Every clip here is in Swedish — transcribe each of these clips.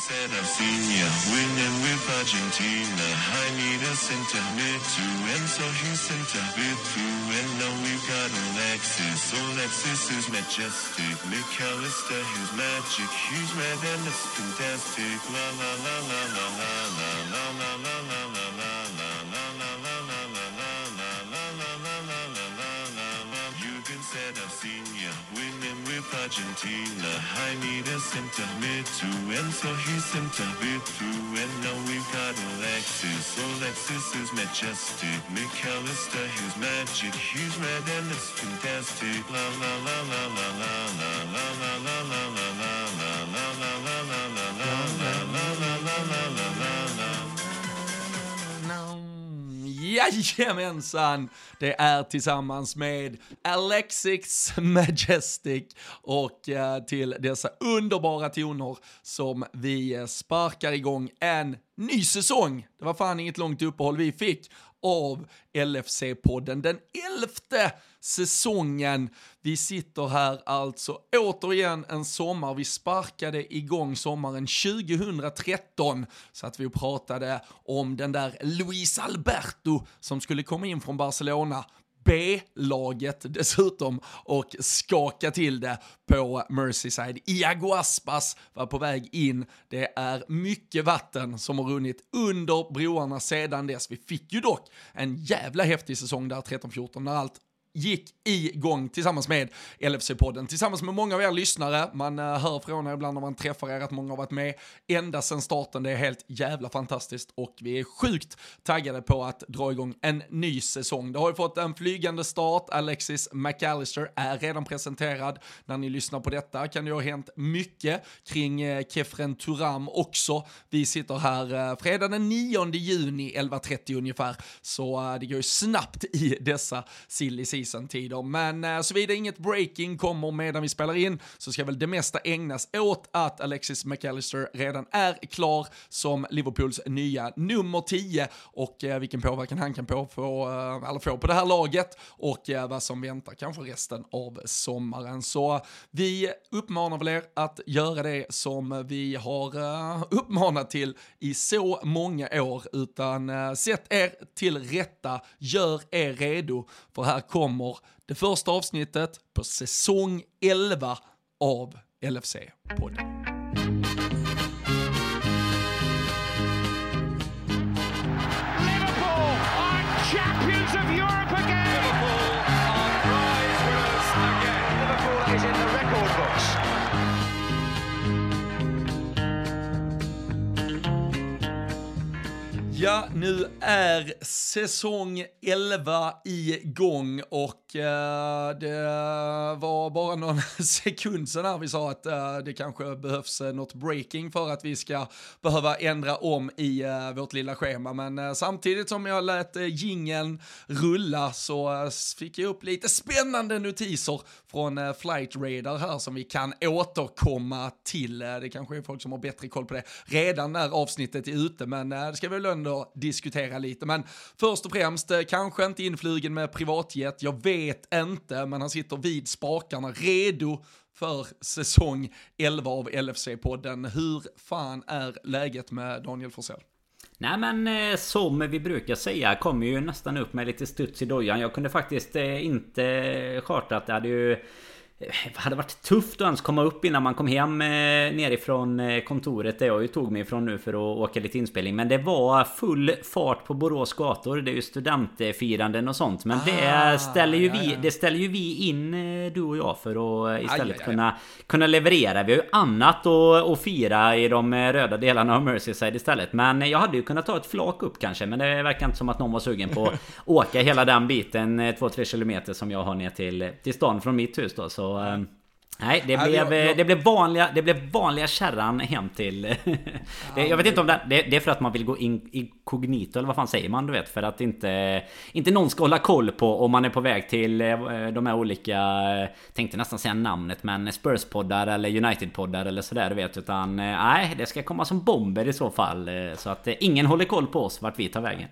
said I've seen ya winning with Argentina. I need a center mid to and so he center mid through and now we've got Alexis. Alexis is majestic. McAllister is magic. He's red and it's fantastic. La la la la la la la la la ya winning with Argentina. I need a center mid to and so he's center mid through and now we've got Alexis. Alexis is majestic. McAllister he's magic. He's red and it's fantastic. La la la la la la la la la la la la Jajamensan! Det är tillsammans med Alexis Majestic och eh, till dessa underbara toner som vi eh, sparkar igång en ny säsong. Det var fan inget långt uppehåll vi fick av LFC-podden. Den elfte säsongen. Vi sitter här alltså återigen en sommar. Vi sparkade igång sommaren 2013 så att vi pratade om den där Luis Alberto som skulle komma in från Barcelona. B-laget dessutom och skaka till det på Merseyside. Iago Aspas var på väg in. Det är mycket vatten som har runnit under broarna sedan dess. Vi fick ju dock en jävla häftig säsong där 13-14 när allt gick igång tillsammans med LFC-podden, tillsammans med många av er lyssnare. Man eh, hör från er ibland när man träffar er att många har varit med ända sedan starten. Det är helt jävla fantastiskt och vi är sjukt taggade på att dra igång en ny säsong. Det har ju fått en flygande start. Alexis McAllister är redan presenterad. När ni lyssnar på detta kan det ha hänt mycket kring eh, Kefren Turam också. Vi sitter här eh, fredag den 9 juni 11.30 ungefär, så det går ju snabbt i dessa silly season-tider. Men eh, såvida inget breaking kommer medan vi spelar in så ska väl det mesta ägnas åt att Alexis McAllister redan är klar som Liverpools nya nummer 10 och eh, vilken påverkan han kan på, få, eh, eller få på det här laget och eh, vad som väntar kanske resten av sommaren. Så vi uppmanar väl er att göra det som vi har eh, uppmanat till i så många år, utan eh, sätt er till rätta, gör er redo, för här kommer det första avsnittet på säsong 11 av LFC-podden. Nu är säsong 11 igång och eh, det var bara någon sekund sedan här vi sa att eh, det kanske behövs eh, något breaking för att vi ska behöva ändra om i eh, vårt lilla schema. Men eh, samtidigt som jag lät eh, jingeln rulla så eh, fick jag upp lite spännande notiser från eh, Flight Radar här som vi kan återkomma till. Eh, det kanske är folk som har bättre koll på det redan när avsnittet är ute, men det ska vi väl ändå diskutera lite. Men först och främst, eh, kanske inte influgen med privatjet, jag vet inte, men han sitter vid spakarna redo för säsong 11 av LFC-podden. Hur fan är läget med Daniel Forsell? Nej men eh, som vi brukar säga kommer ju nästan upp med lite studs i dojan. Jag kunde faktiskt eh, inte charta att det hade ju hade varit tufft att ens komma upp innan man kom hem eh, nerifrån eh, kontoret där jag ju tog mig ifrån nu för att åka lite inspelning. Men det var full fart på Borås gator. Det är ju studentfiranden och sånt. Men Ah, det ställer ju ja, vi, det ställer ju vi in eh, du och jag för att eh, istället Aj, aj, aj. kunna kunna leverera. Vi har ju annat att, att fira i de eh, röda delarna av Merseyside istället. Men jag hade ju kunnat ta ett flak upp kanske. Men det verkar inte som att någon var sugen på att åka hela den biten 2-3 kilometer som jag har ner till, till stan från mitt hus då. Så eh, Nej, det blev, jag- jag- det blev vanliga, det blev vanliga kärran hem till... det, jag vet inte om det, det, det är för att man vill gå in inkognito eller vad fan säger man du vet? För att inte, inte någon ska hålla koll på om man är på väg till eh, de här olika... Tänkte nästan säga namnet men Spurs-poddar eller United-poddar eller sådär du vet. Utan eh, nej, det ska komma som bomber i så fall. eh, Så att ingen håller koll på oss vart vi tar vägen.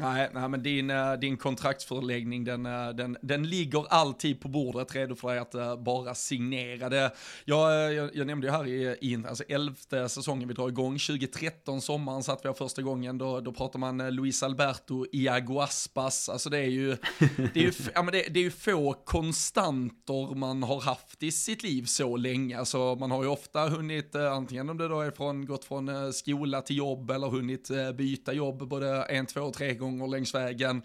Nej, nej men din, eh, din kontraktsförläggning den, eh, den, den ligger alltid på bordet redo för dig att uh, bara signera det. Jag, jag, jag nämnde ju här i, i alltså elfte säsongen vi drar igång, 2013 sommaren satt vi här första gången, då, då pratar man Luis Alberto, Iago Aspas, alltså det är ju, det är ju, ja, men det, det är ju få konstanter man har haft i sitt liv så länge, alltså man har ju ofta hunnit, antingen om det då är från, gått från skola till jobb eller hunnit byta jobb både en, två, tre gånger längs vägen.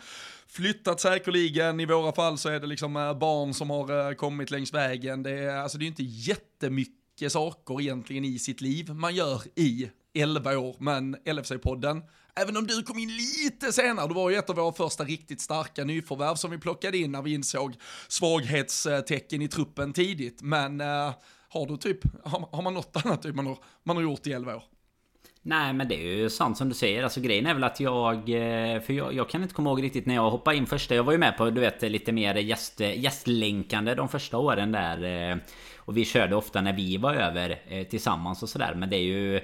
Flyttat säkerligen, i våra fall så är det liksom eh, barn som har eh, kommit längs vägen. Det är, alltså det är inte jättemycket saker egentligen i sitt liv man gör i 11 år, men LFC-podden, även om du kom in lite senare, du var ju ett av våra första riktigt starka nyförvärv som vi plockade in när vi insåg svaghetstecken i truppen tidigt, men uh, har du typ, har, har man något annat typ man har, man har gjort i 11 år? Nej men det är ju sant som du säger. Alltså grejen är väl att jag... Eh, för jag, jag, kan inte komma ihåg riktigt när jag hoppade in första. Jag var ju med på du vet lite mer gäst, gästlänkande de första åren där. Eh, och vi körde ofta när vi var över eh, tillsammans och sådär. Men det är ju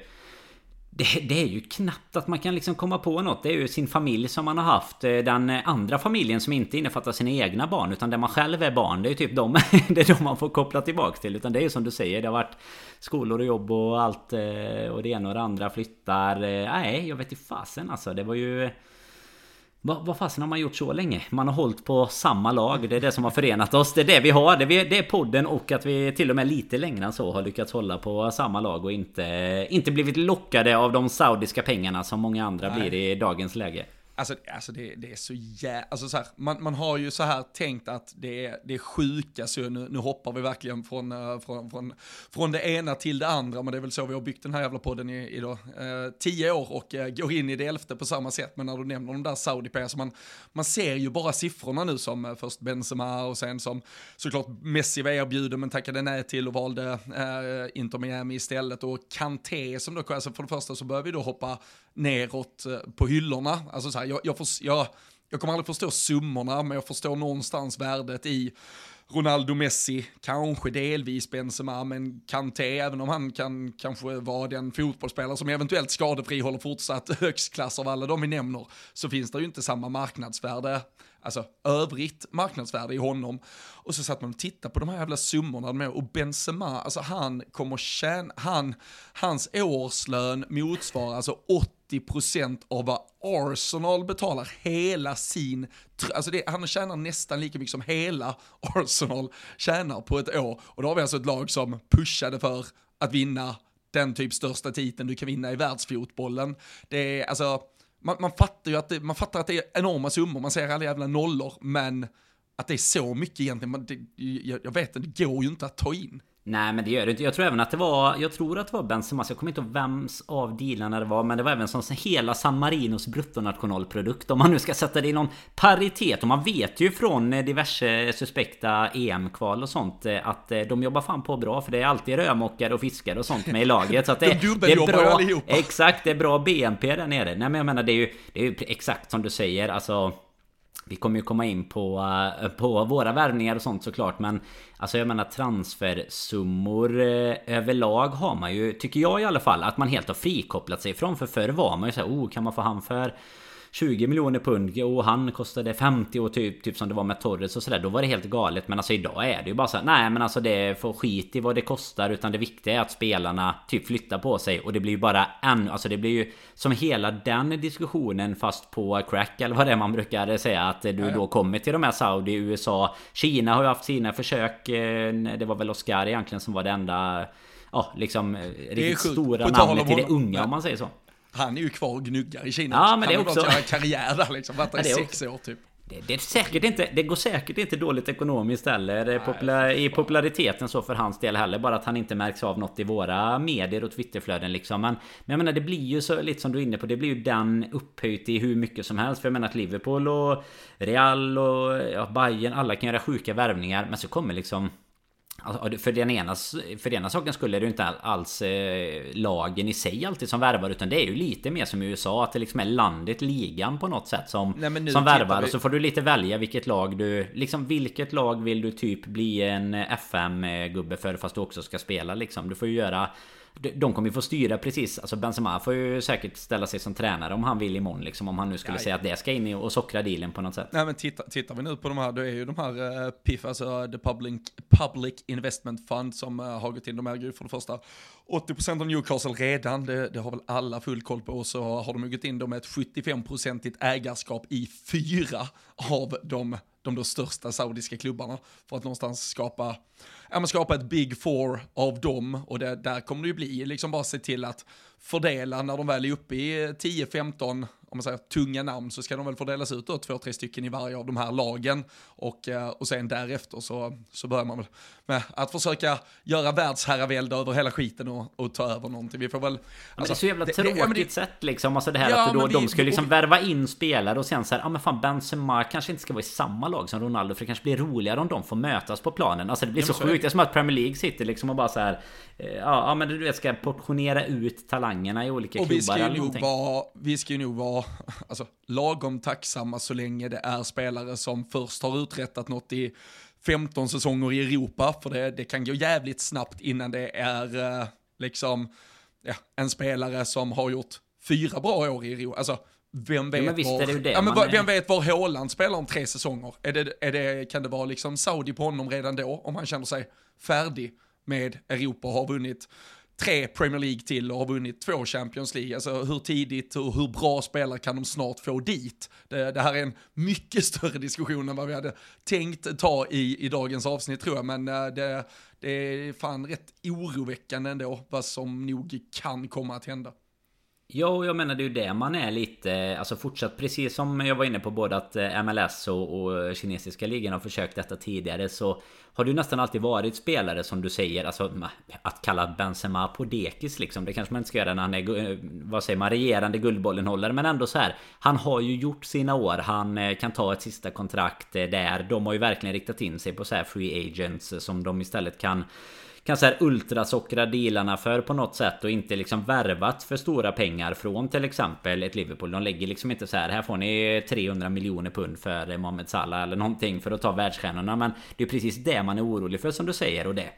det, det, är ju knappt att man kan liksom komma på något. Det är ju sin familj som man har haft. Den andra familjen som inte innefattar sina egna barn. Utan där man själv är barn. Det är ju typ de, det är de man får koppla tillbaks till. Utan det är ju som du säger. Det har varit skolor och jobb och allt. Eh, och det ena och det andra flyttar. Eh, nej, jag vet inte fasen alltså. Det var ju... Vad, vad fasen har man gjort så länge? Man har hållit på samma lag. Det är det som har förenat oss. Det är det vi har. Det är, det är podden och att vi till och med lite längre än så har lyckats hålla på samma lag och inte, inte blivit lockade av de saudiska pengarna som många andra Nej. blir i dagens läge. Alltså, alltså det, det är så jävla, alltså så här, man, man har ju så här tänkt att det är, det är sjuka, så nu, nu hoppar vi verkligen från, eh, från, från, från det ena till det andra, men det är väl så vi har byggt den här jävla podden i, i då, eh, tio år och eh, går in i det elfte på samma sätt, men när du nämner de där saudi så man, man ser ju bara siffrorna nu som eh, först Benzema och sen som såklart Messi var erbjuden men tackade nej till och valde eh, Inter Miami istället. Och Kanté som då, alltså för det första så börjar vi då hoppa neråt eh, på hyllorna, alltså så här, jag, jag, får, jag, jag kommer aldrig förstå summorna, men jag förstår någonstans värdet i Ronaldo Messi, kanske delvis Benzema, men Kanté, även om han kan kanske vara den fotbollsspelare som eventuellt skadefri håller fortsatt högst klass av alla de vi nämner, så finns det ju inte samma marknadsvärde, alltså övrigt marknadsvärde i honom. Och så satt man och tittade på de här jävla summorna med, och Benzema, alltså han kommer tjäna, han, hans årslön motsvarar alltså 80 90% av vad Arsenal betalar hela sin, alltså det, han tjänar nästan lika mycket som hela Arsenal tjänar på ett år. Och då har vi alltså ett lag som pushade för att vinna den typ största titeln du kan vinna i världsfotbollen. Det är alltså, man, man fattar ju att det, man fattar att det är enorma summor, man ser alla jävla nollor, men att det är så mycket egentligen, man, det, jag, jag vet inte, det går ju inte att ta in. Nej men det gör det inte. Jag tror även att det var... Jag tror att det var Benzema. Jag kommer inte ihåg vems av dealarna det var. Men det var även som hela San Marinos bruttonationalprodukt. Om man nu ska sätta det i någon paritet. Och man vet ju från diverse suspekta EM-kval och sånt. Eh, att eh, de jobbar fan på bra. För det är alltid rödmockare och fiskare och sånt med i laget. Så att det, de det är bra... Exakt, det är bra BNP där nere. Nej men jag menar det är ju... Det är ju exakt som du säger. Alltså... Vi kommer ju komma in på, eh, på våra värvningar och sånt såklart men Alltså jag menar transfersummor eh, överlag har man ju Tycker jag i alla fall att man helt har frikopplat sig ifrån För förr var man ju såhär oh kan man få han för 20 miljoner pund och han kostade 50 och typ, typ som det var med Torres och sådär. Då var det helt galet. Men alltså idag är det ju bara så här, nej men alltså det får skit i vad det kostar. Utan det viktiga är att spelarna typ flyttar på sig. Och det blir ju bara en, alltså det blir ju som hela den diskussionen fast på crack eller vad det är man brukar säga. Att du då kommer till de här Saudi, USA, Kina har ju haft sina försök. Eh, det var väl Oscar egentligen som var det enda Ja, liksom riktigt stora namnet till det unga om man säger så han är ju kvar och gnuggar i Kina. Ja, men det är också... Han har bara karriär där liksom, varit där i sex år typ. Det, det, är säkert inte, det går säkert inte dåligt ekonomiskt heller Nej, popula i populariteten så för hans del heller. Bara att han inte märks av något i våra medier och Twitterflöden liksom. Men, men jag menar det blir ju så lite som du är inne på. Det blir ju den upphöjt i hur mycket som helst. För jag menar att Liverpool och Real och ja, Bayern alla kan göra sjuka värvningar. Men så kommer liksom Alltså, för, den ena, för den ena saken skulle det inte alls eh, lagen i sig alltid som värvar Utan det är ju lite mer som i USA Att det liksom är landet, ligan på något sätt som, Nej, som värvar vi... Och så får du lite välja vilket lag du Liksom vilket lag vill du typ bli en FM-gubbe för Fast du också ska spela liksom. Du får ju göra De kommer ju få styra precis. Alltså Benzema får ju säkert ställa sig som tränare om han vill imorgon liksom Om han nu skulle Nej. säga att det ska in och sockra dealen på något sätt. Nej men titta, tittar vi nu på de här Då är ju de här uh, PIF Alltså The Public, Public Investment Fund Som uh, har gått in De äger ju för det första 80% av Newcastle redan. Det, det, har väl alla full koll på. Och så har de ju gått in då med ett 75-procentigt ägarskap i fyra av de de då största saudiska klubbarna för att någonstans skapa, ja, men skapa ett big four av dem och det, där kommer det ju bli liksom bara se till att fördela när de väl är uppe i 10-15 om man säger tunga namn så ska de väl fördelas ut då två, tre stycken i varje av de här lagen och, eh, och sen därefter så, så börjar man väl med att försöka göra världsherravälde över hela skiten och, och ta över någonting. Vi får väl... Alltså, men det är så jävla det, tråkigt det, det, sätt liksom, alltså det här ja, att då, de skulle liksom värva in spelare och sen så här, ja men fan Benzema kanske inte ska vara i samma lag som Ronaldo för det kanske blir roligare om de får mötas på planen. Alltså det blir så, så sjukt, det är som att Premier League sitter liksom och bara så här, eh, ja, men du vet ska portionera ut talangerna i olika och klubbar eller någonting. Vara, vi ska ju nog vara, alltså lagom tacksamma så länge det är spelare som först har uträttat något i 15 säsonger i Europa, för det, det kan gå jävligt snabbt innan det är eh, liksom ja, en spelare som har gjort fyra bra år i Europa. Alltså, vem vet, ja, var, ja, men vem vet var Håland spelar om tre säsonger? Är det, är det, kan det vara liksom Saudi på honom redan då, om han känner sig färdig med Europa och har vunnit tre Premier League till och har vunnit två Champions League. Alltså hur tidigt och hur bra spelare kan de snart få dit? Det, det, här är en mycket större diskussion än vad vi hade tänkt ta i, i dagens avsnitt tror jag, men eh, det, det är fan rätt oroväckande ändå vad som nog kan komma att hända. Ja, jag menar det är ju det man är lite, alltså fortsatt precis som jag var inne på både att eh, MLS och, och kinesiska ligan har försökt detta tidigare så har du nästan alltid varit spelare som du säger, alltså att kalla Benzema på dekis liksom. Det kanske man inte ska göra när han är, eh, vad säger man, regerande Guldbollenhållare. Men ändå så här, han har ju gjort sina år. Han eh, kan ta ett sista kontrakt eh, där. De har ju verkligen riktat in sig på så här free agents som de istället kan kan så här ultrasockra dealarna för på något sätt och inte liksom värvat för stora pengar från till exempel ett Liverpool. De lägger liksom inte så här, här får ni 300 miljoner pund för Mohamed Salah eller någonting för att ta världsstjärnorna. Men det är precis det man är orolig för som du säger och det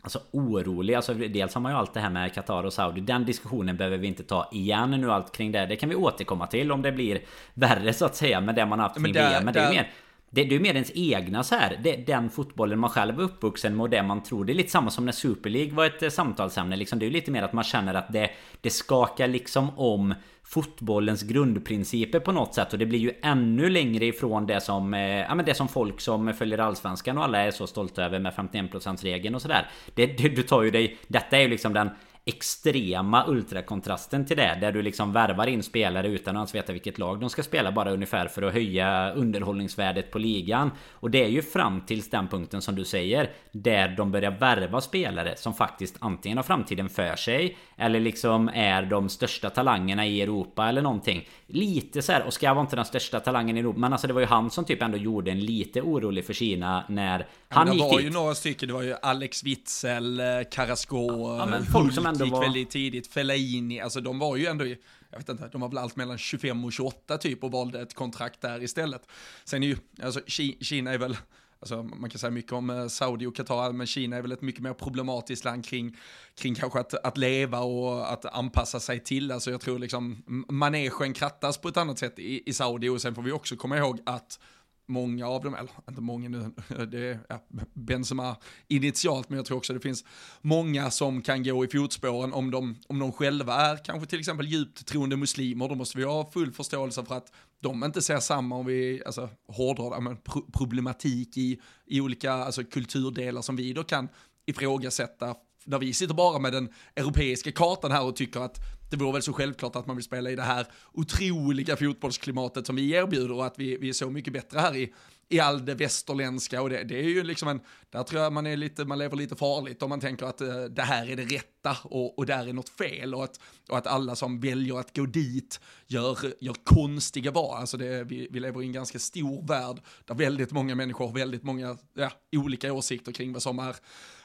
Alltså orolig, alltså dels har man ju allt det här med Qatar och Saudi Den diskussionen behöver vi inte ta igen nu allt kring det Det kan vi återkomma till om det blir värre så att säga med det man har haft kring men VM Men det är mer det, det är mer ens egna så här. Det, den fotbollen man själv är uppvuxen med och det man tror. Det är lite samma som när Super League var ett eh, samtalsämne. Liksom, det är lite mer att man känner att det, det skakar liksom om fotbollens grundprinciper på något sätt. Och det blir ju ännu längre ifrån det som eh, Ja men det som folk som följer allsvenskan och alla är så stolta över med 51% regeln och sådär. Det, det, Du tar ju dig Detta är ju liksom den extrema ultrakontrasten till det. Där du liksom värvar in spelare utan att ens veta vilket lag de ska spela. Bara ungefär för att höja underhållningsvärdet på ligan. Och det är ju fram tills den punkten som du säger. Där de börjar värva spelare som faktiskt antingen har framtiden för sig. Eller liksom är de största talangerna i Europa eller någonting. Lite så här, Oskar var inte den största talangen i Europa. Men alltså det var ju han som typ ändå gjorde en lite orolig för Kina när han gick dit. Det var ju några stycken. Det var ju Alex Witzel, eh, Carrasco, ja, men folk som ändå gick var... väldigt tidigt. Fellaini, alltså de var ju ändå, jag vet inte, de var väl allt mellan 25 och 28 typ och valde ett kontrakt där istället. Sen är ju, alltså Kina är väl, Alltså, man kan säga mycket om eh, Saudi och Qatar, men Kina är väl ett mycket mer problematiskt land kring, kring kanske att, att leva och att anpassa sig till. Alltså jag tror liksom manegen krattas på ett annat sätt i, i Saudi och sen får vi också komma ihåg att många av dem, eller inte många nu, det är ja, Benzema initialt, men jag tror också det finns många som kan gå i fotspåren om de, om de själva är kanske till exempel djupt troende muslimer, då måste vi ha full förståelse för att de inte ser samma, om vi alltså, hårdrar men, problematik i, i olika alltså, kulturdelar som vi då kan ifrågasätta. Där vi sitter bara med den europeiska kartan här och tycker att det vore väl så självklart att man vill spela i det här otroliga fotbollsklimatet som vi erbjuder och att vi, vi är så mycket bättre här i, i all det västerländska och det, det, är ju liksom en, där tror jag man är lite, man lever lite farligt om man tänker att uh, det här är det rätta och, och där är något fel och att, och att alla som väljer att gå dit gör, gör konstiga val. Alltså det, vi, vi lever i en ganska stor värld där väldigt många människor har väldigt många ja, olika åsikter kring vad som är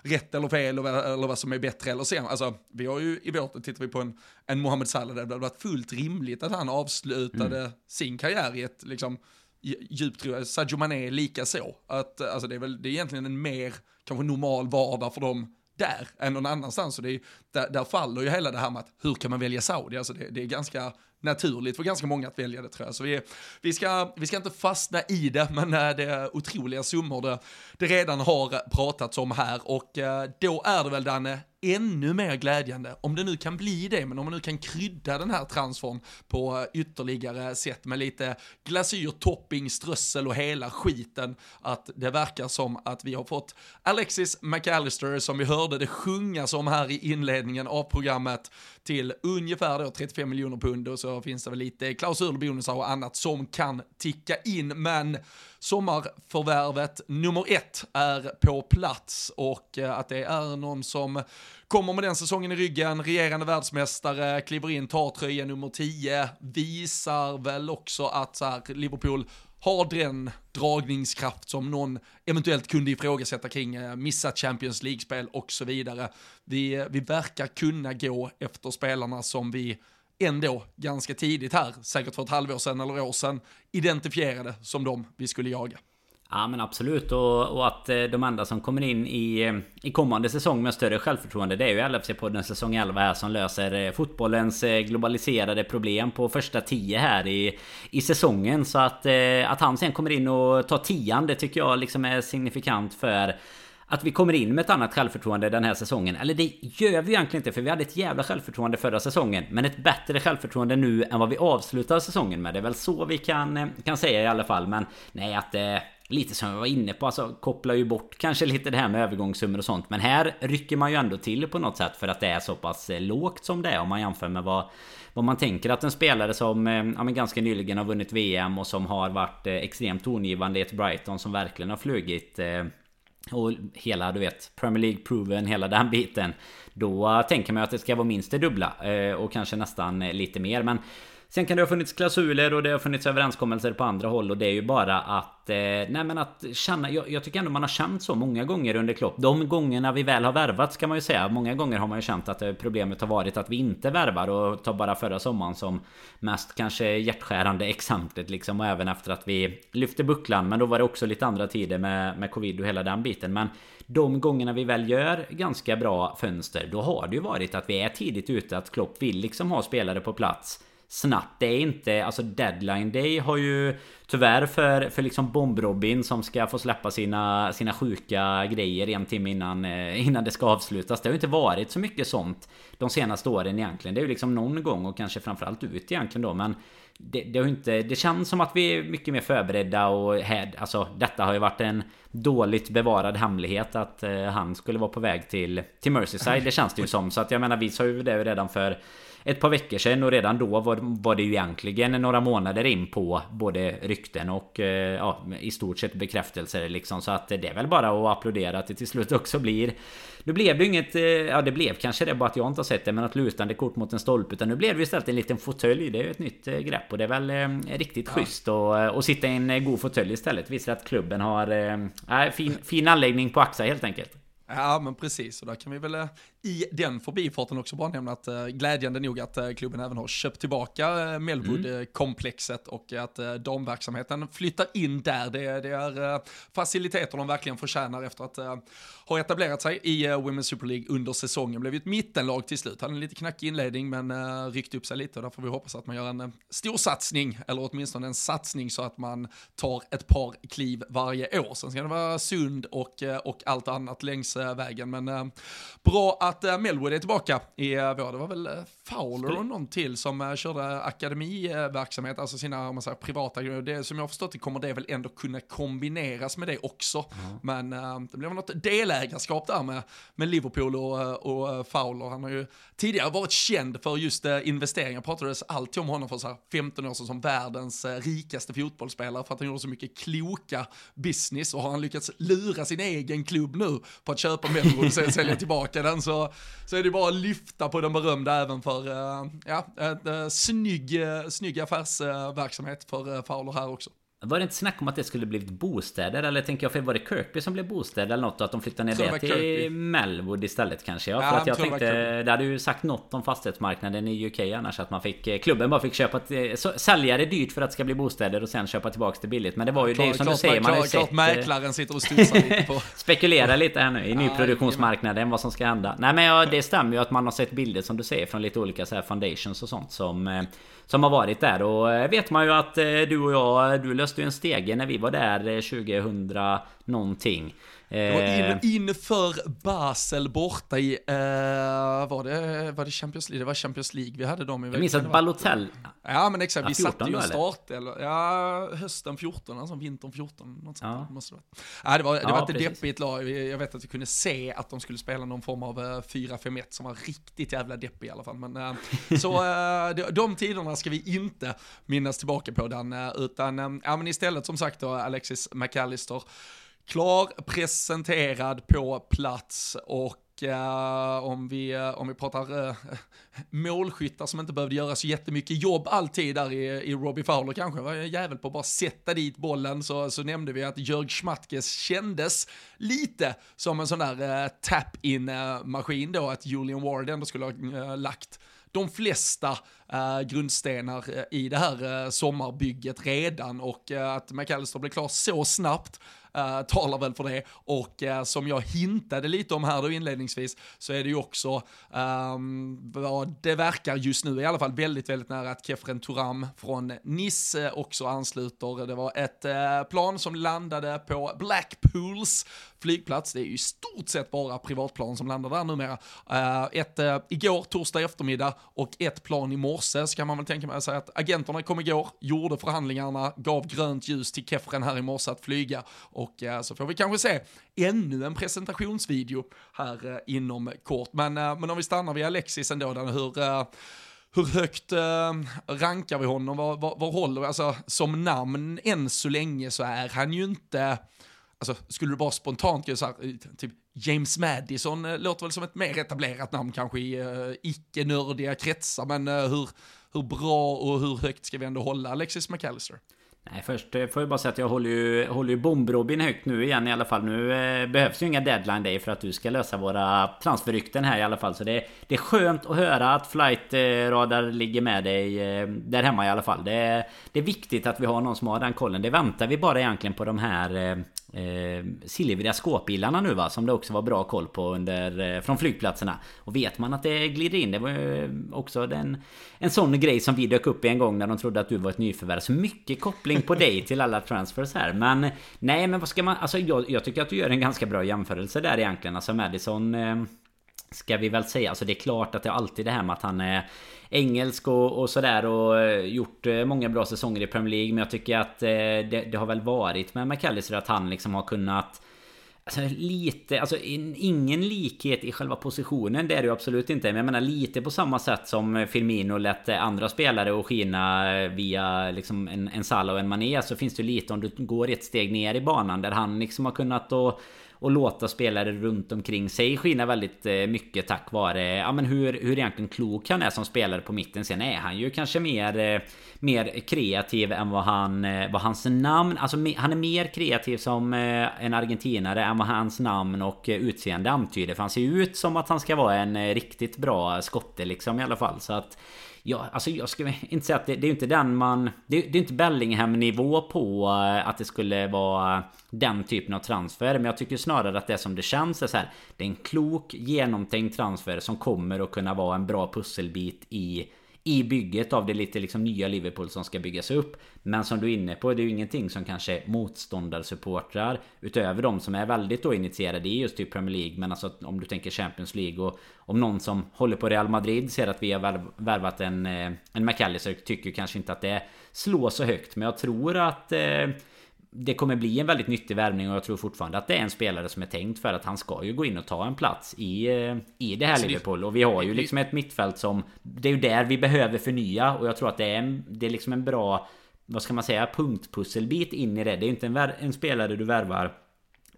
rätt eller fel eller vad som är bättre eller sämre. Alltså, vi har ju i vårt, tittar vi på en, en Mohamed Salah, det hade varit fullt rimligt att han avslutade mm. sin karriär i ett liksom, djupt tror jag, alltså Sadio Mané lika så. Att, alltså det är väl, det är egentligen en mer, kanske normal vardag för dem där än någon annanstans. Och det är, där, där faller ju hela det här med att hur kan man välja Saudi? Alltså det, det är ganska naturligt för ganska många att välja det tror jag. Så vi, vi, ska, vi ska inte fastna i det, men eh, det är otroliga summor det, det redan har pratats om här. Och eh, då är det väl Danne, ännu mer glädjande, om det nu kan bli det, men om man nu kan krydda den här transform på eh, ytterligare sätt med lite glasyr, topping, strössel och hela skiten, att det verkar som att vi har fått Alexis McAllister, som vi hörde det sjungas om här i inledningen av programmet, till ungefär då 35 miljoner pund och så finns det väl lite klausulbonusar och annat som kan ticka in, men sommarförvärvet nummer ett är på plats och eh, att det är någon som kommer med den säsongen i ryggen, regerande världsmästare, kliver in, tar tröja nummer 10, visar väl också att så här, Liverpool har den dragningskraft som någon eventuellt kunde ifrågasätta kring eh, missat Champions League-spel och så vidare. Vi, eh, vi verkar kunna gå efter spelarna som vi ändå ganska tidigt här, säkert för ett halvår sedan eller år sedan, identifierade som de vi skulle jaga. Ja men absolut och, och, att eh, de enda som kommer in i, eh, i kommande säsong med större självförtroende Det är ju LFC-podden säsong 11 här som löser eh, fotbollens globaliserade problem på första 10 här i, i säsongen Så att, att han sen kommer in och tar tian det tycker jag liksom är signifikant för att vi kommer in med ett annat självförtroende den här säsongen. Eller det gör vi egentligen inte för vi hade ett jävla självförtroende förra säsongen. Men ett bättre självförtroende nu än vad vi avslutar säsongen med. Det är väl så vi kan, kan säga i alla fall. Men nej att det lite som jag var inne på, alltså kopplar ju bort kanske lite det här med övergångssummor och sånt. Men här rycker man ju ändå till på något sätt för att det är så pass eh, lågt som det är om man jämför med vad vad man tänker att en spelare som eh, ja, men ganska nyligen har vunnit VM och som har varit eh, extremt tongivande i ett Brighton som verkligen har flugit och hela du vet Premier League proven hela den biten Då tänker man att det ska vara minst det dubbla och kanske nästan lite mer men Sen kan det ha funnits klausuler och det har funnits överenskommelser på andra håll och det är ju bara att... Eh, nej men att känna... Jag, jag, tycker ändå man har känt så många gånger under Klopp. De gångerna vi väl har värvat ska man ju säga. Många gånger har man ju känt att eh, problemet har varit att vi inte värvar och tar bara förra sommaren som mest kanske hjärtskärande exemplet liksom. Och även efter att vi lyfte bucklan. Men då var det också lite andra tider med, med covid och hela den biten. Men de gångerna vi väl gör ganska bra fönster, då har det ju varit att vi är tidigt ute. Att Klopp vill liksom ha spelare på plats snabbt. Det är inte, alltså deadline day har ju tyvärr för, för liksom Bomb-Robin som ska få släppa sina, sina sjuka grejer en timme innan, eh, innan det ska avslutas. Det har ju inte varit så mycket sånt de senaste åren egentligen. Det är ju liksom någon gång och kanske framförallt ut egentligen då. Men det, det, har inte, det känns som att vi är mycket mer förberedda och här, alltså detta har ju varit en dåligt bevarad hemlighet att eh, han skulle vara på väg till, till Merseyside. Det känns det ju som. Så att jag menar vi sa ju det redan för ett par veckor sedan och redan då var, var det ju egentligen några månader in på både rykten och eh, ja, i stort sett bekräftelser liksom. Så att det är väl bara att applådera att det till slut också blir Nu blev det ju inget, eh, ja det blev kanske det bara att jag inte har sett det men att lutande kort mot en stolpe utan nu blev det istället en liten fåtölj. Det är ju ett nytt eh, grepp och det är väl riktigt ja. schysst och, och sitta i en god fåtölj istället. Visar att klubben har äh, fin, fin anläggning på AXA helt enkelt. Ja, men precis. Och där kan vi väl i den förbifarten också bara nämna att äh, glädjande nog att äh, klubben även har köpt tillbaka äh, Melwood-komplexet mm. och att damverksamheten flyttar in där. Det, det är faciliteter de verkligen förtjänar efter att ha etablerat sig i Women's Super League under säsongen. Blev ju ett mittenlag till slut, hade en lite knackig inledning men ryckte upp sig lite och där får vi hoppas att man gör en stor satsning, eller åtminstone en satsning så att man tar ett par kliv varje år. Sen ska det vara sund och, och allt annat längs vägen. Men bra att att uh, Melwood är tillbaka i uh, vår. Det var väl uh, Fowler och någon till som körde akademiverksamhet, alltså sina om man säger, privata grejer. Det, som jag har förstått det kommer det väl ändå kunna kombineras med det också. Mm. Men det blev något delägarskap där med, med Liverpool och, och Fowler. Han har ju tidigare varit känd för just investeringar. Pratades alltid om honom för så här 15 år sedan som världens rikaste fotbollsspelare för att han gjorde så mycket kloka business och har han lyckats lura sin egen klubb nu på att köpa Melwood och sen sälja tillbaka den så så, är det bara att lyfta på den berömda även för eh, ja, en eh, snygg, eh, snygg affärsverksamhet för Fowler här också. Var det inte snack om att det skulle blivit bostäder? Eller tänker jag, för var det Kirkby som blev bostäder eller något? Och att de flyttade ner det det till Kirkby. Melwood istället kanske? Ja, Ja, för att jag det tänkte... Det hade ju sagt något om fastighetsmarknaden i UK annars. Att man fick... eh, Klubben bara fick köpa... så- Sälja det dyrt för att det ska bli bostäder och sen köpa tillbaks det billigt. Men det var ju... det är ju som du säger, man har ju klart, sett... eh, mäklaren sitter och studsar lite på... Spekulera lite här nu i nyproduktionsmarknaden vad som ska hända. Nej men ja, det stämmer ju att man har sett bilder som du säger från lite olika så här foundations och sånt som eh, Som har varit där och eh, vet man ju att eh, du och jag Du löste ju en stege när vi var där eh, 2000 någonting. Det var Eh, in, inför Basel borta i, eh, var, det, var det Champions League? Det var Champions League vi hade dem i jag minns att det? Balotelli Ja men exakt, vi Ja, satte 14 ju en start, eller, ja hösten 14, alltså vintern 14, något sånt Ja. där måste det vara. Ja, det var, det Ja, var ett precis. deppigt lag, Vi- jag vet att vi kunde se att de skulle spela någon form av eh, 4-5-1 som var riktigt jävla deppig i alla fall. Men, eh, så eh, de, de tiderna ska vi inte minnas tillbaka på den, eh, utan eh, ja, men istället som sagt då Alexis McAllister, klar, presenterad på plats och eh, om, vi, eh, om vi pratar uh, målskyttar som inte behövde göra så jättemycket jobb alltid där i, i Robbie Fowler kanske, var en jävel på att bara sätta dit bollen. Så, så nämnde vi att Jörg Schmatkes kändes lite som en sån där tap-in-maskin då, att Julian Ward ändå skulle ha lagt de flesta eh, grundstenar i det här eh, sommarbygget redan. Och eh, att McAllister blev klar så snabbt Eh, talar väl för det och eh, som jag hintade lite om här då inledningsvis så är det ju också ehm, vad det verkar just nu i alla fall väldigt, väldigt nära att Kefren Turam från Nice också ansluter. Det var ett eh, plan som landade på Blackpools flygplats. Det är ju i stort sett bara privatplan som landar där numera. Eh, ett eh, igår, torsdag eftermiddag och ett plan i morse så kan man väl tänka sig att att agenterna kom igår, gjorde förhandlingarna, gav grönt ljus till Kefren här i morse att flyga och eh, så får vi kanske se ännu en presentationsvideo här eh, inom kort. Men, eh, men om vi stannar vid Alexis ändå, den, hur eh, hur högt eh, rankar vi honom? Var, var, var håller vi? Alltså, som namn än så länge så är han ju inte, alltså skulle du bara spontant göra så här, eh, typ James Madison låter väl som ett mer etablerat namn kanske i icke-nördiga kretsar, men hur, hur bra och hur högt ska vi ändå hålla Alexis McAllister? Nej först eh, får jag bara säga att jag håller ju, håller ju bomb-Robin högt nu igen i alla fall. Nu eh, behövs ju inga deadline day för att du ska lösa våra transferrykten här i alla fall. Så det, det är skönt att höra att flight eh, radar ligger med dig eh, där hemma i alla fall. Det, det är viktigt att vi har någon som har den kollen. Det väntar vi bara egentligen på de här eh, eh, silvriga skåpbilarna nu va Som det också var bra koll på under eh, Från flygplatserna. Och vet man att det glider in Det var ju eh, också den En sån grej som vi dök upp i en gång När de trodde att du var ett nyförvärv. Så mycket koppling på dig till alla transfers här. Men Nej men vad ska man Alltså jag, jag tycker att du gör en ganska bra jämförelse där egentligen. Alltså Madison eh, Ska vi väl säga, alltså det är klart att det är alltid det här med att han är Engelsk och, och sådär och eh, gjort eh, många bra säsonger i Premier League. Men jag tycker att eh, det, det har väl varit med McAllister att han liksom har kunnat Alltså lite, alltså ingen likhet i själva positionen Det är det ju absolut inte. Men jag menar lite på samma sätt som Firmino lät andra spelare att skina via liksom en, en Salah och en Mané Så finns det lite om du går ett steg ner i banan Där han liksom har kunnat och och låta spelare runt omkring sig skina väldigt eh, mycket tack vare ja, men hur, hur egentligen klok han är som spelare på mitten. Sen är han ju kanske mer, eh, mer kreativ än vad han eh, vad hans namn... Alltså han är mer kreativ som en argentinare än vad hans namn och utseende antyder. För han ser ju ut som att han ska vara en riktigt bra skotte liksom i alla fall. Så att Ja, alltså jag skulle inte säga att det, det är inte den man... Det, det är inte Bellingham-nivå på eh, att det skulle vara den typen av transfer. Men jag tycker snarare att det som det känns är så här. Det är en klok, genomtänkt transfer som kommer att kunna vara en bra pusselbit i i bygget av det lite liksom nya Liverpool som ska byggas upp. Men som du är inne på, det är ju ingenting som kanske motståndarsupportrar utöver de som är väldigt då initierade i just typ Premier League. Men alltså om du tänker Champions League och om någon som håller på Real Madrid ser att vi har värvat en, eh, en McAllister tycker kanske inte att det slår så högt. Men jag tror att eh, det kommer bli en väldigt nyttig värvning och jag tror fortfarande att det är en spelare som är tänkt för att han ska ju gå in och ta en plats i, eh, i det här Så det- Liverpool. Och vi har ju liksom ett mittfält som... Det är ju där vi behöver förnya och jag tror att det är, en, det är liksom en bra... Vad ska man säga? Punktpusselbit in i det. Det är ju inte en, en spelare du värvar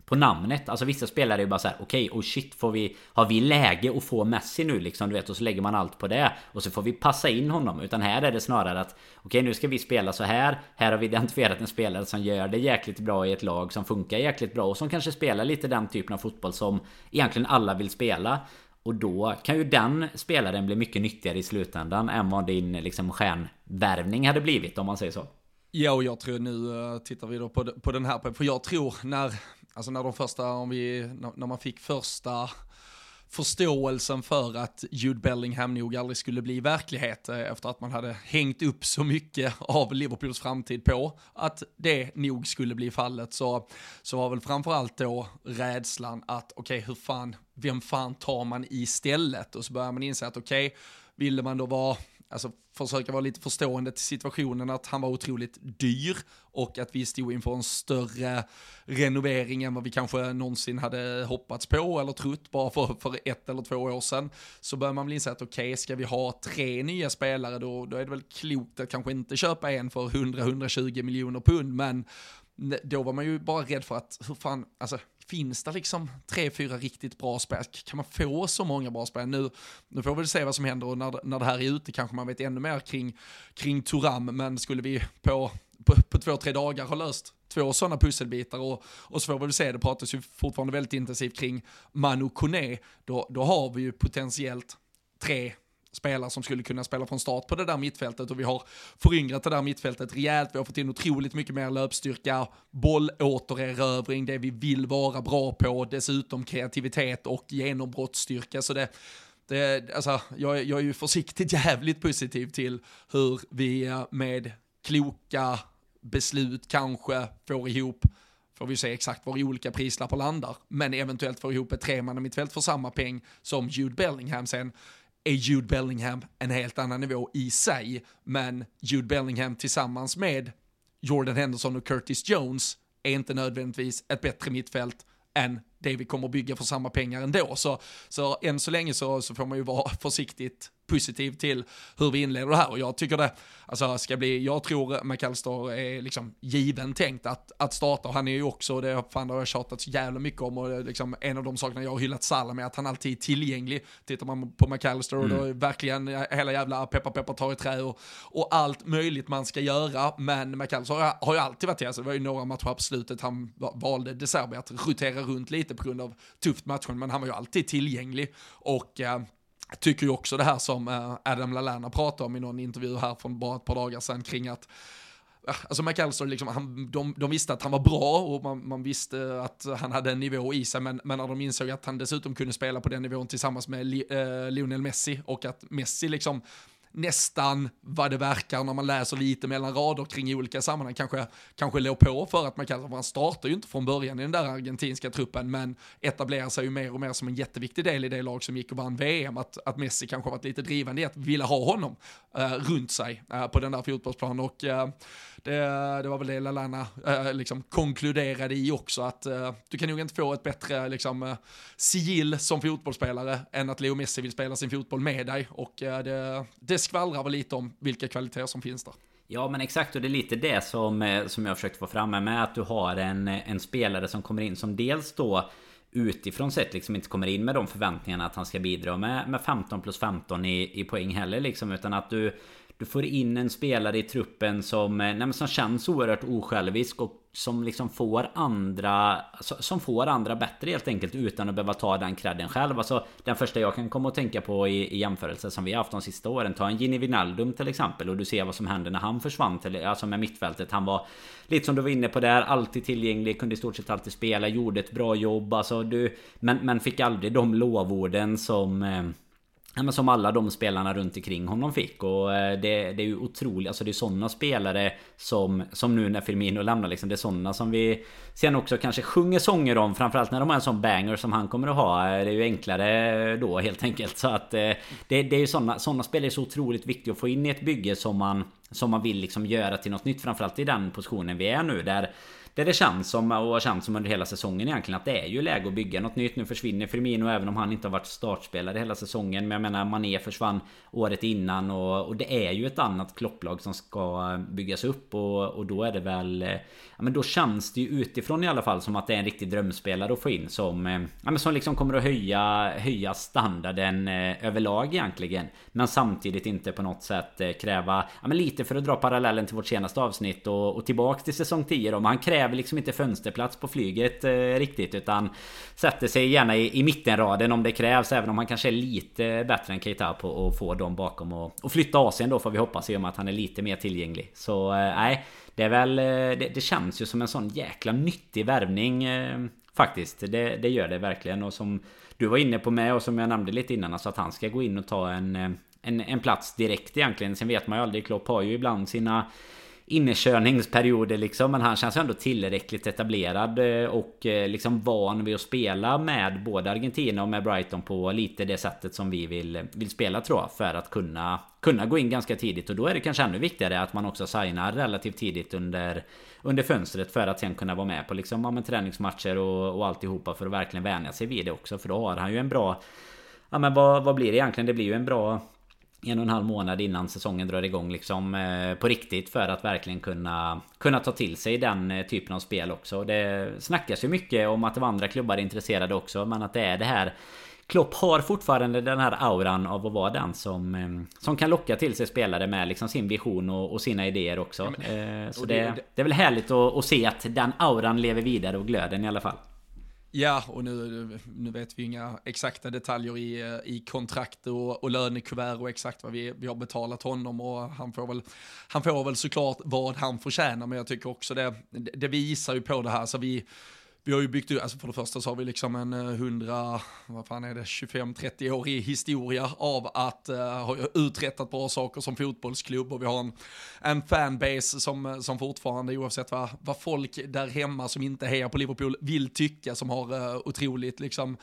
på namnet. Alltså vissa spelare är ju bara så här: okej, okay, oh shit, får vi, har vi läge att få Messi nu liksom? Du vet, och så lägger man allt på det. Och så får vi passa in honom. Utan här är det snarare att okej, okay, nu ska vi spela så här. Här har vi identifierat en spelare som gör det jäkligt bra i ett lag som funkar jäkligt bra och som kanske spelar lite den typen av fotboll som egentligen alla vill spela. Och då kan ju den spelaren bli mycket nyttigare i slutändan än vad din liksom stjärnvärvning hade blivit om man säger så. Ja, och jag tror nu eh, tittar vi då på, på den här, för jag tror när, alltså när de första, om vi, när, man fick första förståelsen för att Jude Bellingham nog aldrig skulle bli verklighet eh, efter att man hade hängt upp så mycket av Liverpools framtid på att det nog skulle bli fallet så, så var väl framförallt då rädslan att okej okay, hur fan, vem fan tar man istället? Och så börjar man inse att okej, okay, ville man då vara alltså försöka vara lite förstående till situationen att han var otroligt dyr och att vi stod inför en större renovering än vad vi kanske någonsin hade hoppats på eller trott bara för, för ett eller två år sedan. Så bör man väl inse att okej, okay, ska vi ha tre nya spelare då, då är det väl klokt att kanske inte köpa en för 100-120 miljoner pund, men då var man ju bara rädd för att, hur fan, alltså finns det liksom tre, fyra riktigt bra spel? Kan man få så många bra spel? Nu, nu får vi se vad som händer och när, när det här är ute kanske man vet ännu mer kring, kring Turam, men skulle vi på, på, på två, tre dagar ha löst två sådana pusselbitar och, och så får vi väl se, det pratas ju fortfarande väldigt intensivt kring Manu Kone, då, då har vi ju potentiellt tre spelare som skulle kunna spela från start på det där mittfältet och vi har föryngrat det där mittfältet rejält. Vi har fått in otroligt mycket mer löpstyrka, bollåtererövring, det vi vill vara bra på, dessutom kreativitet och genombrottsstyrka. Så det, det, alltså, jag, jag är ju försiktigt jävligt positiv till hur vi med kloka beslut kanske får ihop får vi se exakt var olika prislappar landar, men eventuellt får ihop ett tremannamittfält för samma peng som Jude Bellingham sen är Jude Bellingham en helt annan nivå i sig, men Jude Bellingham tillsammans med Jordan Henderson och Curtis Jones är inte nödvändigtvis ett bättre mittfält än det vi kommer bygga för samma pengar ändå. Så, så än så länge så, så får man ju vara försiktigt positiv till hur vi inleder det här. Och jag tycker det alltså, ska bli, jag tror McAllister är liksom given tänkt att, att starta. Och han är ju också, det, fan, det har jag tjatat så jävla mycket om och liksom en av de sakerna jag har hyllat Salah med att han alltid är tillgänglig. Tittar man på McAllister och då är verkligen hela jävla peppa peppa tar i trä och, och allt möjligt man ska göra. Men McAllister har, har ju alltid varit alltså, det var ju några matcher på slutet han valde De Serbi att rotera runt lite på grund av tufft matchen men han var ju alltid tillgänglig. Och eh, tycker ju också det här som eh, Adam Lallana pratade om i någon intervju här från bara ett par dagar sedan kring att eh, Alltså McAllister, liksom, han, de, de visste att han var bra och man, man, visste att han hade en nivå i sig, men, men när de insåg att han dessutom kunde spela på den nivån tillsammans med Li, eh, Lionel Messi och att Messi liksom nästan vad det verkar när man läser lite mellan rader kring olika sammanhang. Kanske, kanske låg på för att man kan, man startar ju inte från början i den där argentinska truppen men etablerar sig ju mer och mer som en jätteviktig del i det lag som gick och vann VM, att, att Messi kanske varit lite drivande i att vilja ha honom uh, runt sig uh, på den där fotbollsplanen och uh, det, det, var väl det Lalana uh, liksom konkluderade i också att du kan nog inte få ett bättre liksom, sigill som fotbollsspelare än att Leo Messi vill spela sin fotboll med dig. Och det, det skvallrar väl lite om vilka kvaliteter som finns där. Ja men exakt och det är lite det som, eh, som jag försökt få fram med att du har en, en spelare som kommer in som dels då utifrån sett liksom inte kommer in med de förväntningarna att han ska bidra med, med 15 plus 15 i, i poäng heller liksom utan att du du får in en spelare i truppen som, eh, nej, som känns oerhört osjälvisk och som liksom får andra Som får andra bättre helt enkelt utan att behöva ta den credden själv. Alltså Den första jag kan komma att tänka på i, i jämförelse som vi har haft de sista åren Ta en Gini Wijnaldum till exempel och du ser vad som hände när han försvann till, Alltså med mittfältet. Han var Lite som du var inne på där Alltid tillgänglig Kunde i stort sett alltid spela Gjorde ett bra jobb. Alltså du Men, men fick aldrig de lovorden som eh, Ja, men som alla de spelarna runt omkring honom fick. Och eh, det, det är ju otroligt Alltså det är sådana spelare som Som nu när Firmino lämnar liksom Det är sådana som vi Sen också kanske sjunger sånger om Framförallt när de har en sån banger som han kommer att ha. Eh, det är ju enklare eh, då helt enkelt. Så att Det, det är ju sådana Sådana spelare är så otroligt viktiga att få in i ett bygge som man Som man vill liksom göra till något nytt Framförallt i den positionen vi är nu där där det känns som och har känts som under hela säsongen egentligen att det är ju läge att bygga något nytt. Nu försvinner Firmino även om han inte har varit startspelare hela säsongen. Men jag menar Mané försvann året innan och, och det är ju ett annat klopplag som ska byggas upp och, och då är det väl... Eh, ja men då känns det ju utifrån i alla fall som att det är en riktig drömspelare att få in som... Eh, ja men som liksom kommer att höja, höja standarden eh, överlag egentligen. Men samtidigt inte på något sätt kräva... Ja men lite för att dra parallellen till vårt senaste avsnitt och, och tillbaks till säsong 10 då. Men han kräver liksom inte fönsterplats på flyget eh, riktigt utan sätter sig gärna i, i mittenraden om det krävs. Även om han kanske är lite bättre än Keita på att få dem bakom och, och flytta Asien då får vi hoppas i och med att han är lite mer tillgänglig. Så eh, nej, det är väl... Eh, det, det, känns ju som en sån jäkla nyttig värvning eh, faktiskt. Det, det gör det verkligen och som du var inne på med och som jag nämnde lite innan. Alltså att han ska gå in och ta en, eh, en, en plats direkt egentligen. Sen vet man ju aldrig. Klopp har ju ibland sina innekörningsperioder liksom. Men han känns ändå tillräckligt etablerad eh, och eh, liksom van vid att spela med både Argentina och med Brighton på lite det sättet som vi vill, eh, vill spela tror jag. För att kunna, kunna gå in ganska tidigt. Och då är det kanske ännu viktigare att man också signar relativt tidigt under, under fönstret. För att sen kunna vara med på liksom, ja, men träningsmatcher och, och alltihopa. För att verkligen vänja sig vid det också. För då har han ju en bra... Ja men vad, vad blir det egentligen? Det blir ju en bra en och en halv månad innan säsongen drar igång liksom eh, på riktigt för att verkligen kunna kunna ta till sig den eh, typen av spel också. Det snackas ju mycket om att de andra klubbar är intresserade också men att det är det här Klopp har fortfarande den här auran av att vara den som, eh, som kan locka till sig spelare med liksom sin vision och, och sina idéer också. Ja, men, så det, det, det, är väl härligt att, att se att den auran lever vidare och glöden i alla fall. Ja, och nu, nu vet vi inga exakta detaljer i, i kontrakt och, och lönekuvert och exakt vad vi, vi har betalat honom och han får, väl, han får väl såklart vad han förtjänar, men jag tycker också det, det visar ju på det här, så vi vi har ju byggt alltså för det första så har vi liksom en eh, 100, vad fan är det, 25-30 årig historia av att uh, ha uträttat bra saker som fotbollsklubb. Och vi har en, en fanbase som, eh, som fortfarande, oavsett vad, vad folk där hemma som inte hejar på Liverpool vill tycka, som har uh, otroligt liksom,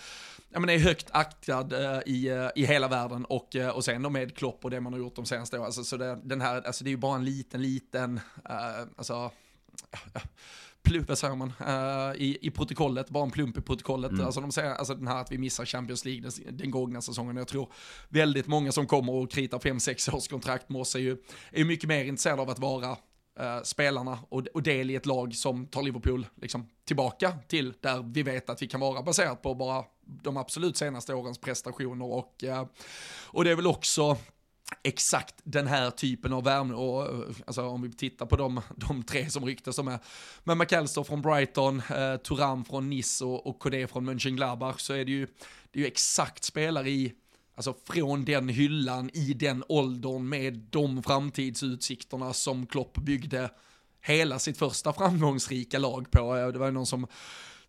ja men är högt aktad uh, i, uh, i hela världen. Och, uh, och sen då med Klopp och det man har gjort de senaste åren, alltså, så det, den här, alltså det är ju bara en liten, liten, alltså, plump, vad säger man, uh, i, i protokollet, bara en plump i protokollet. Mm. Alltså, de säger, alltså den här att vi missar Champions League den, den gångna säsongen. Jag tror väldigt många som kommer och kritar 5-6 års kontrakt med oss är ju är mycket mer intresserade av att vara uh, spelarna och, och del i ett lag som tar Liverpool liksom, tillbaka till där vi vet att vi kan vara baserat på bara de absolut senaste årens prestationer och, uh, och det är väl också exakt den här typen av värme. Och, alltså, om vi tittar på de, de tre som ryktas som är med McAllister från Brighton, eh, Turam från Nice och, och Kodé från Mönchengladbach så är det ju, det är ju exakt spelare i Alltså från den hyllan i den åldern med de framtidsutsikterna som Klopp byggde hela sitt första framgångsrika lag på. Eh, det var ju någon som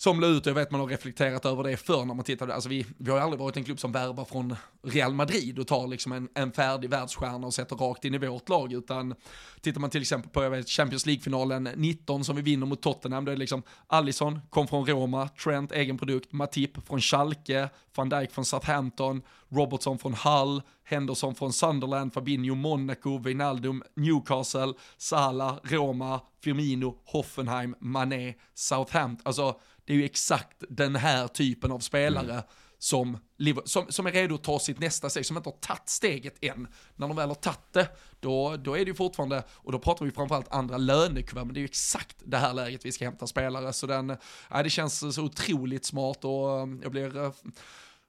som la ut, jag vet man har reflekterat över det förr när man tittade, alltså vi, vi har ju aldrig varit en klubb som värvar från Real Madrid och tar liksom en, en färdig världsstjärna och sätter rakt in i vårt lag, utan tittar man till exempel på jag vet, Champions League-finalen 19 som vi vinner mot Tottenham, då är det liksom Allison kom från Roma, Trent egen produkt, Matip från Schalke, van Dijk från Southampton, Robertson från Hull, Henderson från Sunderland, Fabinho Monaco, Wijnaldum Newcastle, Salah, Roma, Firmino, Hoffenheim, Mané, Southampton. Alltså det är ju exakt den här typen av spelare mm. som, som, som är redo att ta sitt nästa steg, som inte har tagit steget än. När de väl har tagit det, då, då är det ju fortfarande, och då pratar vi framförallt andra lönekuvert, men det är ju exakt det här läget vi ska hämta spelare. Så den, ja, det känns så otroligt smart och eh, jag blir eh,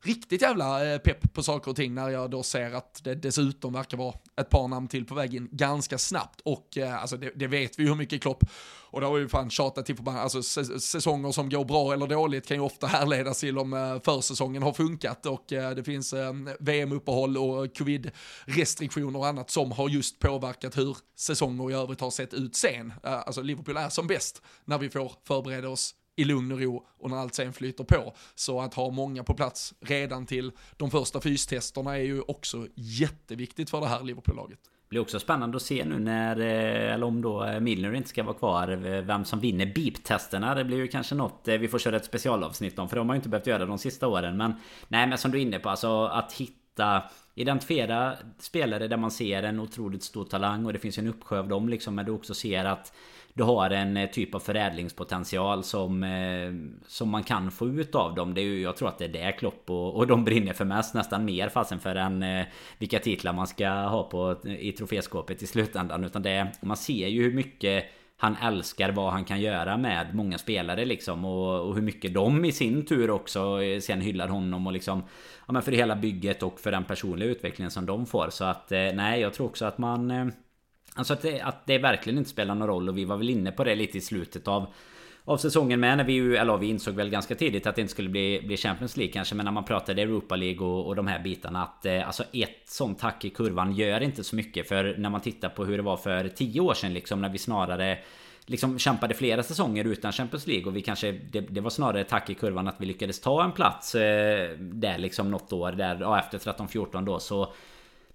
riktigt jävla eh, pepp på saker och ting när jag då ser att det dessutom verkar vara ett par namn till på väg in ganska snabbt. Och eh, alltså det, det vet vi ju hur mycket Klopp, och det har vi ju fan tjatat till förbannat, alltså säsonger som går bra eller dåligt kan ju ofta härledas till om eh, försäsongen har funkat och det finns VM-uppehåll och covid-restriktioner och annat som har just påverkat hur säsonger i övrigt har sett ut sen. Alltså Liverpool är som bäst när vi får förbereda oss i lugn och ro och när allt sen flyter på. Så att ha många på plats redan till de första fystesterna är ju också jätteviktigt för det här Liverpool-laget. Det blir också spännande att se nu när, eh, eller om då eh, Milner inte ska vara kvar, eh, vem som vinner beep-testerna. Det blir ju kanske något vi får köra ett specialavsnitt om, för de har ju inte behövt göra de sista åren. Men nej, men som du är inne på, alltså att hitta Identifiera spelare där man ser en otroligt stor talang och det finns en uppsjö av dem liksom Men du också ser att du har en eh, typ av förädlingspotential som, eh, som man kan få ut av dem. Det är ju, jag tror att det är det Klopp och, och de brinner för mest. Nästan mer fasen för än eh, vilka titlar man ska ha på i troféskåpet i slutändan. Utan det, man ser ju hur mycket han älskar vad han kan göra med många spelare liksom och, och, hur mycket de i sin tur också sen hyllar honom och liksom Ja men för hela bygget och för den personliga utvecklingen som de får så att nej jag tror också att man Alltså att det, att det verkligen inte spelar någon roll och vi var väl inne på det lite i slutet av av säsongen med när vi ju, eller vi insåg väl ganska tidigt att det inte skulle bli, bli Champions League kanske Men när man pratade Europa League och, och de här bitarna att eh, Alltså ett sånt tack i kurvan gör inte så mycket för när man tittar på hur det var för tio år sedan liksom när vi snarare Liksom kämpade flera säsonger utan Champions League och vi kanske Det, det var snarare tack i kurvan att vi lyckades ta en plats eh, Där liksom något år där, ja, efter 13-14 då så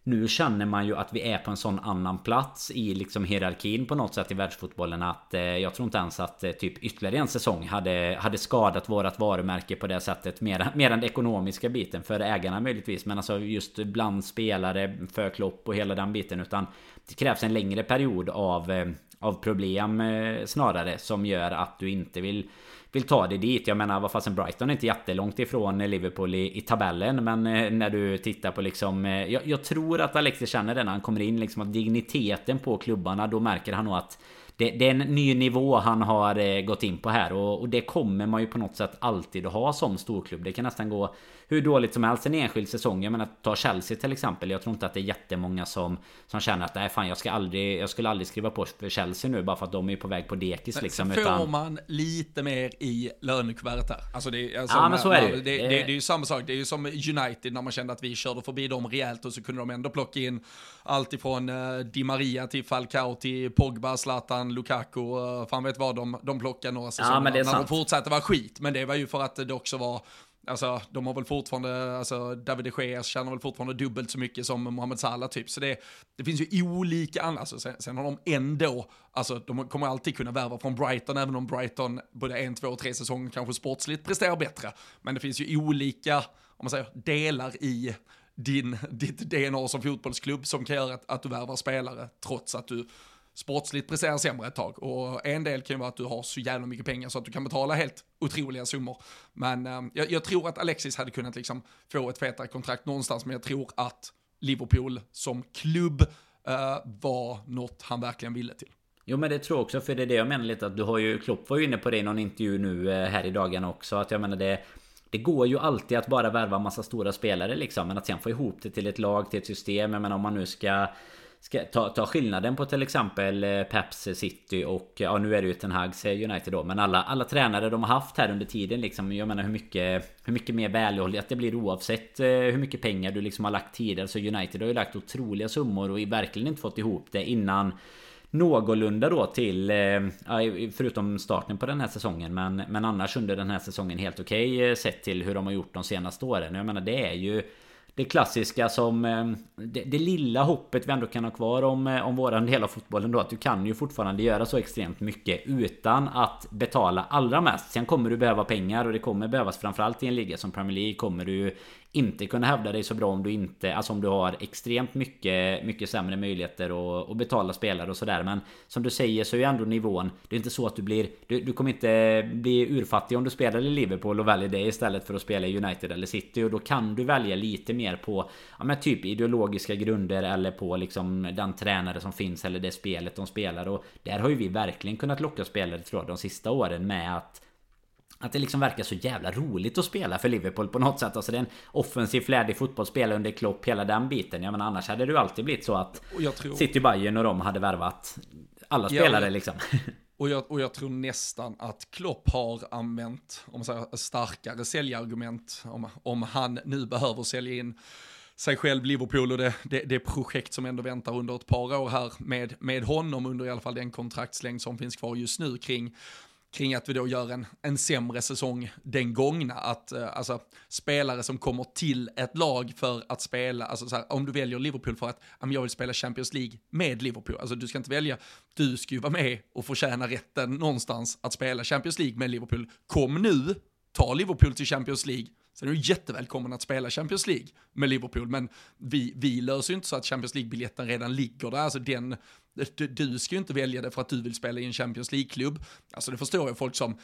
nu känner man ju att vi är på en sån annan plats i liksom hierarkin på något sätt i världsfotbollen att eh, jag tror inte ens att eh, typ ytterligare en säsong hade, hade skadat vårat varumärke på det sättet. Mer, mer än den ekonomiska biten för ägarna möjligtvis. Men alltså just bland spelare, för Klopp och hela den biten. Utan det krävs en längre period av, eh, av problem eh, snarare som gör att du inte vill vill ta dig dit. Jag menar vad fasen Brighton är inte jättelångt ifrån Liverpool i, i tabellen. Men eh, när du tittar på liksom... Eh, jag, jag, tror att Alexis känner det när han kommer in liksom att digniteten på klubbarna. Då märker han nog att det, det, är en ny nivå han har eh, gått in på här och, och, det kommer man ju på något sätt alltid att ha som storklubb. Det kan nästan gå hur dåligt som helst en enskild säsong. Jag menar ta Chelsea till exempel. Jag tror inte att det är jättemånga som, som känner att nej fan jag ska aldrig, jag skulle aldrig skriva på för Chelsea nu bara för att de är på väg på dekis liksom. Får utan... man lite mer i lönekuvertet här. Alltså det, alltså, ja men så är det. Det, det, det, är ju samma sak. Det är ju som United när man kände att vi körde förbi dem rejält och så kunde de ändå plocka in allt ifrån uh, Di Maria till Falcao till Pogba, Zlatan, Lukaku. Uh, fan vet vad de, de plockade några säsonger. Ja, men det är när sant. de fortsatte vara skit. Men det var ju för att det också var Alltså, de har väl fortfarande, alltså David de Gea tjänar väl fortfarande dubbelt så mycket som Mohamed Salah typ. Så det, det finns ju olika, alltså, sen, sen har de ändå, alltså de kommer alltid kunna värva från Brighton, även om Brighton både en, två, tre säsonger kanske sportsligt presterar bättre. Men det finns ju olika, om man säger, delar i din, ditt DNA som fotbollsklubb som kan göra att, att du värvar spelare trots att du sportsligt presterar sämre ett tag. Och en del kan ju vara att du har så jävla mycket pengar så att du kan betala helt otroliga summor. Men eh, jag, jag, tror att Alexis hade kunnat liksom få ett fetare kontrakt någonstans, men jag tror att Liverpool som klubb eh, var något han verkligen ville till. Jo men det tror jag också, för det är det jag menar lite att du har ju, Klopp var ju inne på det i någon intervju nu eh, här i dagarna också, att jag menar det det går ju alltid att bara värva massa stora spelare liksom Men att sen få ihop det till ett lag, till ett system Jag menar om man nu ska ska ta, ta skillnaden på till exempel eh, Peps City och ja nu är det ju Ten Hags United då Men alla, alla tränare de har haft här under tiden liksom Jag menar hur mycket Hur mycket mer välhålligt det blir oavsett eh, hur mycket pengar du liksom har lagt tidigare. Så United har ju lagt otroliga summor och verkligen inte fått ihop det innan Någorlunda då till eh, Förutom starten på den här säsongen. Men, men annars under den här säsongen helt okej okay, Sett till hur de har gjort de senaste åren. Jag menar det är ju det klassiska som eh, det, det, lilla hoppet vi ändå kan ha kvar om, eh, om våran del av fotbollen då att du kan ju fortfarande göra så extremt mycket utan att betala allra mest. Sen kommer du behöva pengar och det kommer behövas framförallt i en liga som Premier League kommer du inte kunna hävda dig så bra om du inte Alltså om du har extremt mycket Mycket sämre möjligheter att, att betala spelare och sådär. Men som du säger så är ju ändå nivån Det är inte så att du blir du, du kommer inte bli urfattig om du spelar i Liverpool och väljer det istället för att spela i United eller City. Och då kan du välja lite mer på Ja men typ ideologiska grunder eller på liksom Den tränare som finns eller det spelet de spelar. Och Där har ju vi verkligen kunnat locka spelare tror jag de sista åren med att att det liksom verkar så jävla roligt att spela för Liverpool på något sätt. Alltså det är en offensiv flärdig fotbollsspelare under Klopp, hela den biten. Jag menar annars hade det ju alltid blivit så att tror... City Bayern och de hade värvat alla spelare ja, liksom. Och jag, och jag tror nästan att Klopp har använt, om man säger starkare säljargument, om, om han nu behöver sälja in sig själv, Liverpool och det, det, det, projekt som ändå väntar under ett par år här med, med honom under i alla fall den kontraktslängd som finns kvar just nu kring kring att vi då gör en, en sämre säsong den gångna. Att eh, alltså, spelare som kommer till ett lag för att spela, alltså så här, om du väljer Liverpool för att jag vill spela Champions League med Liverpool, alltså du ska inte välja, du ska ju vara med och förtjäna rätten någonstans att spela Champions League med Liverpool. Kom nu, ta Liverpool till Champions League, Sen är du jättevälkommen att spela Champions League med Liverpool, men vi, vi löser ju inte så att Champions League-biljetten redan ligger där. Alltså den, du, du ska ju inte välja det för att du vill spela i en Champions League-klubb. Alltså det förstår jag folk som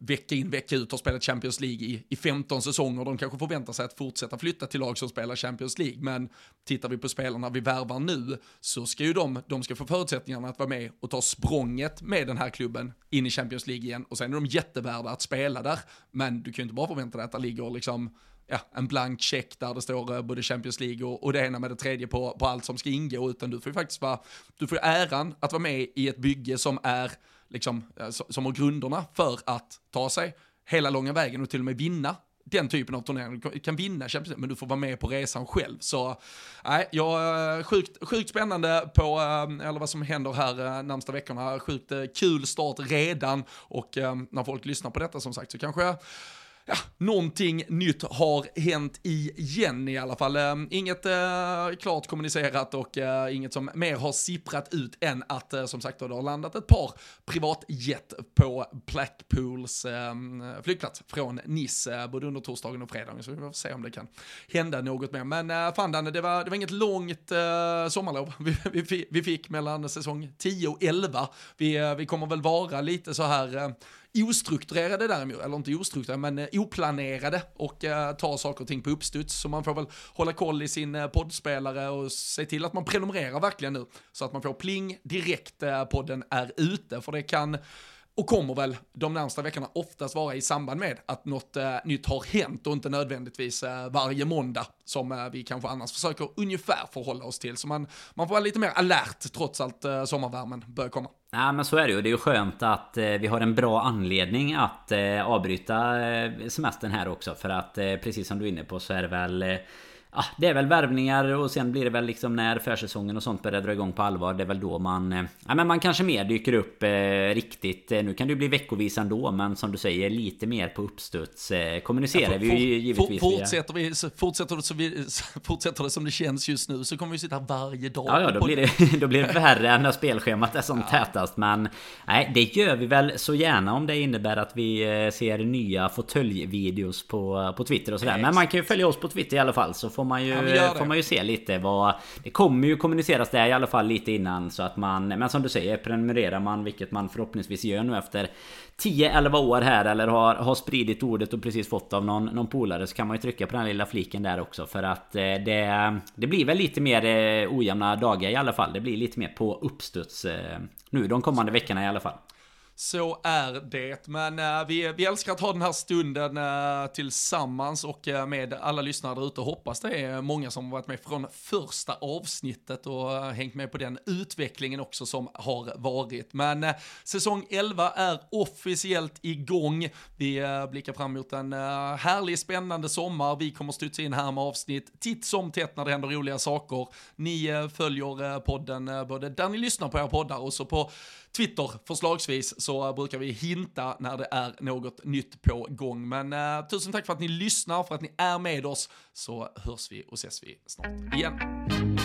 vecka in, vecka ut har spelat Champions League i, i 15 säsonger. De kanske förväntar sig att fortsätta flytta till lag som spelar Champions League. Men tittar vi på spelarna vi värvar nu så ska ju de, de ska få förutsättningarna att vara med och ta språnget med den här klubben in i Champions League igen. Och sen är de jättevärda att spela där. Men du kan ju inte bara förvänta dig att det ligger liksom ja, en blank check där det står eh, både Champions League och, och det ena med det tredje på, på allt som ska ingå, utan du får ju faktiskt vara, du får ju äran att vara med i ett bygge som är liksom, eh, som har grunderna för att ta sig hela långa vägen och till och med vinna den typen av turneringar. Du kan vinna Champions League, men du får vara med på resan själv. Så nej, jag eh, sjukt, sjukt spännande på, eller vad som händer här närmsta veckorna. Sjukt kul start redan och när folk lyssnar på detta som sagt så kanske jag ja, någonting nytt har hänt igen i alla fall. Ehm, inget eh, klart kommunicerat och eh, inget som mer har sipprat ut än att eh, som sagt då det har landat ett par privatjet på Blackpools eh, flygplats från Nice eh, både under torsdagen och fredagen. Så vi får se om det kan hända något mer. Men eh, fan Danne, det var, det var inget långt eh, sommarlov vi, vi, vi fick mellan säsong 10 och 11. Vi, eh, vi kommer väl vara lite så här eh, ostrukturerade däremot, eller inte ostrukturerade, men eh, oplanerade och eh, tar saker och ting på uppstuds. Så man får väl hålla koll i sin eh, poddspelare och se till att man prenumererar verkligen nu. Så att man får pling direkt podden är ute, för det kan och kommer väl de närmsta veckorna oftast vara i samband med att något eh, nytt har hänt och inte nödvändigtvis eh, varje måndag som eh, vi kanske annars försöker ungefär förhålla oss till. Så man, man får vara lite mer alert trots att eh, sommarvärmen börjar komma. Ja men så är det ju. Det är ju skönt att eh, vi har en bra anledning att eh, avbryta eh, semestern här också. För att eh, precis som du är inne på så är det väl eh, Ja, det är väl värvningar och sen blir det väl liksom när försäsongen och sånt börjar dra igång på allvar. Det är väl då man... Eh, ja, men man kanske mer dyker upp eh, riktigt. Eh, nu kan det ju bli veckovis ändå, men som du säger, lite mer på uppstuds. Eh, kommunicerar ja, vi ju givetvis fortsätter, vi, fortsätter, det som vi, fortsätter det som det känns just nu så kommer vi sitta varje dag. Ja, ja då, blir det, då blir det värre när spelschemat är som ja. tätast. Men nej, det gör vi väl så gärna om det innebär att vi eh, ser nya fåtöljvideos på, på Twitter och sådär. Men man kan ju följa oss på Twitter i alla fall så får man ju, ja, får man ju se lite vad... Det kommer ju kommuniceras där i alla fall lite innan så att man... Men som du säger, prenumererar man, vilket man förhoppningsvis gör nu efter 10-11 år här eller har, har spridit ordet och precis fått av någon, någon polare så kan man ju trycka på den lilla fliken där också för att eh, det, det blir väl lite mer eh, ojämna dagar i alla fall. Det blir lite mer på uppstuds eh, nu de kommande veckorna i alla fall. Så är det, men äh, vi, vi älskar att ha den här stunden äh, tillsammans och äh, med alla lyssnare där ute. Hoppas det är många som varit med från första avsnittet och hängt med på den utvecklingen också som har varit. Men säsong 11 är officiellt igång. Vi blickar fram emot en härlig, spännande sommar. Vi kommer studsa in här med avsnitt titt som tätt när det händer roliga saker. Ni följer podden både där ni lyssnar på era poddar och så på Twitter förslagsvis så brukar vi hinta när det är något nytt på gång. Men eh, tusen tack för att ni lyssnar, för att ni är med oss, så hörs vi och ses vi snart igen.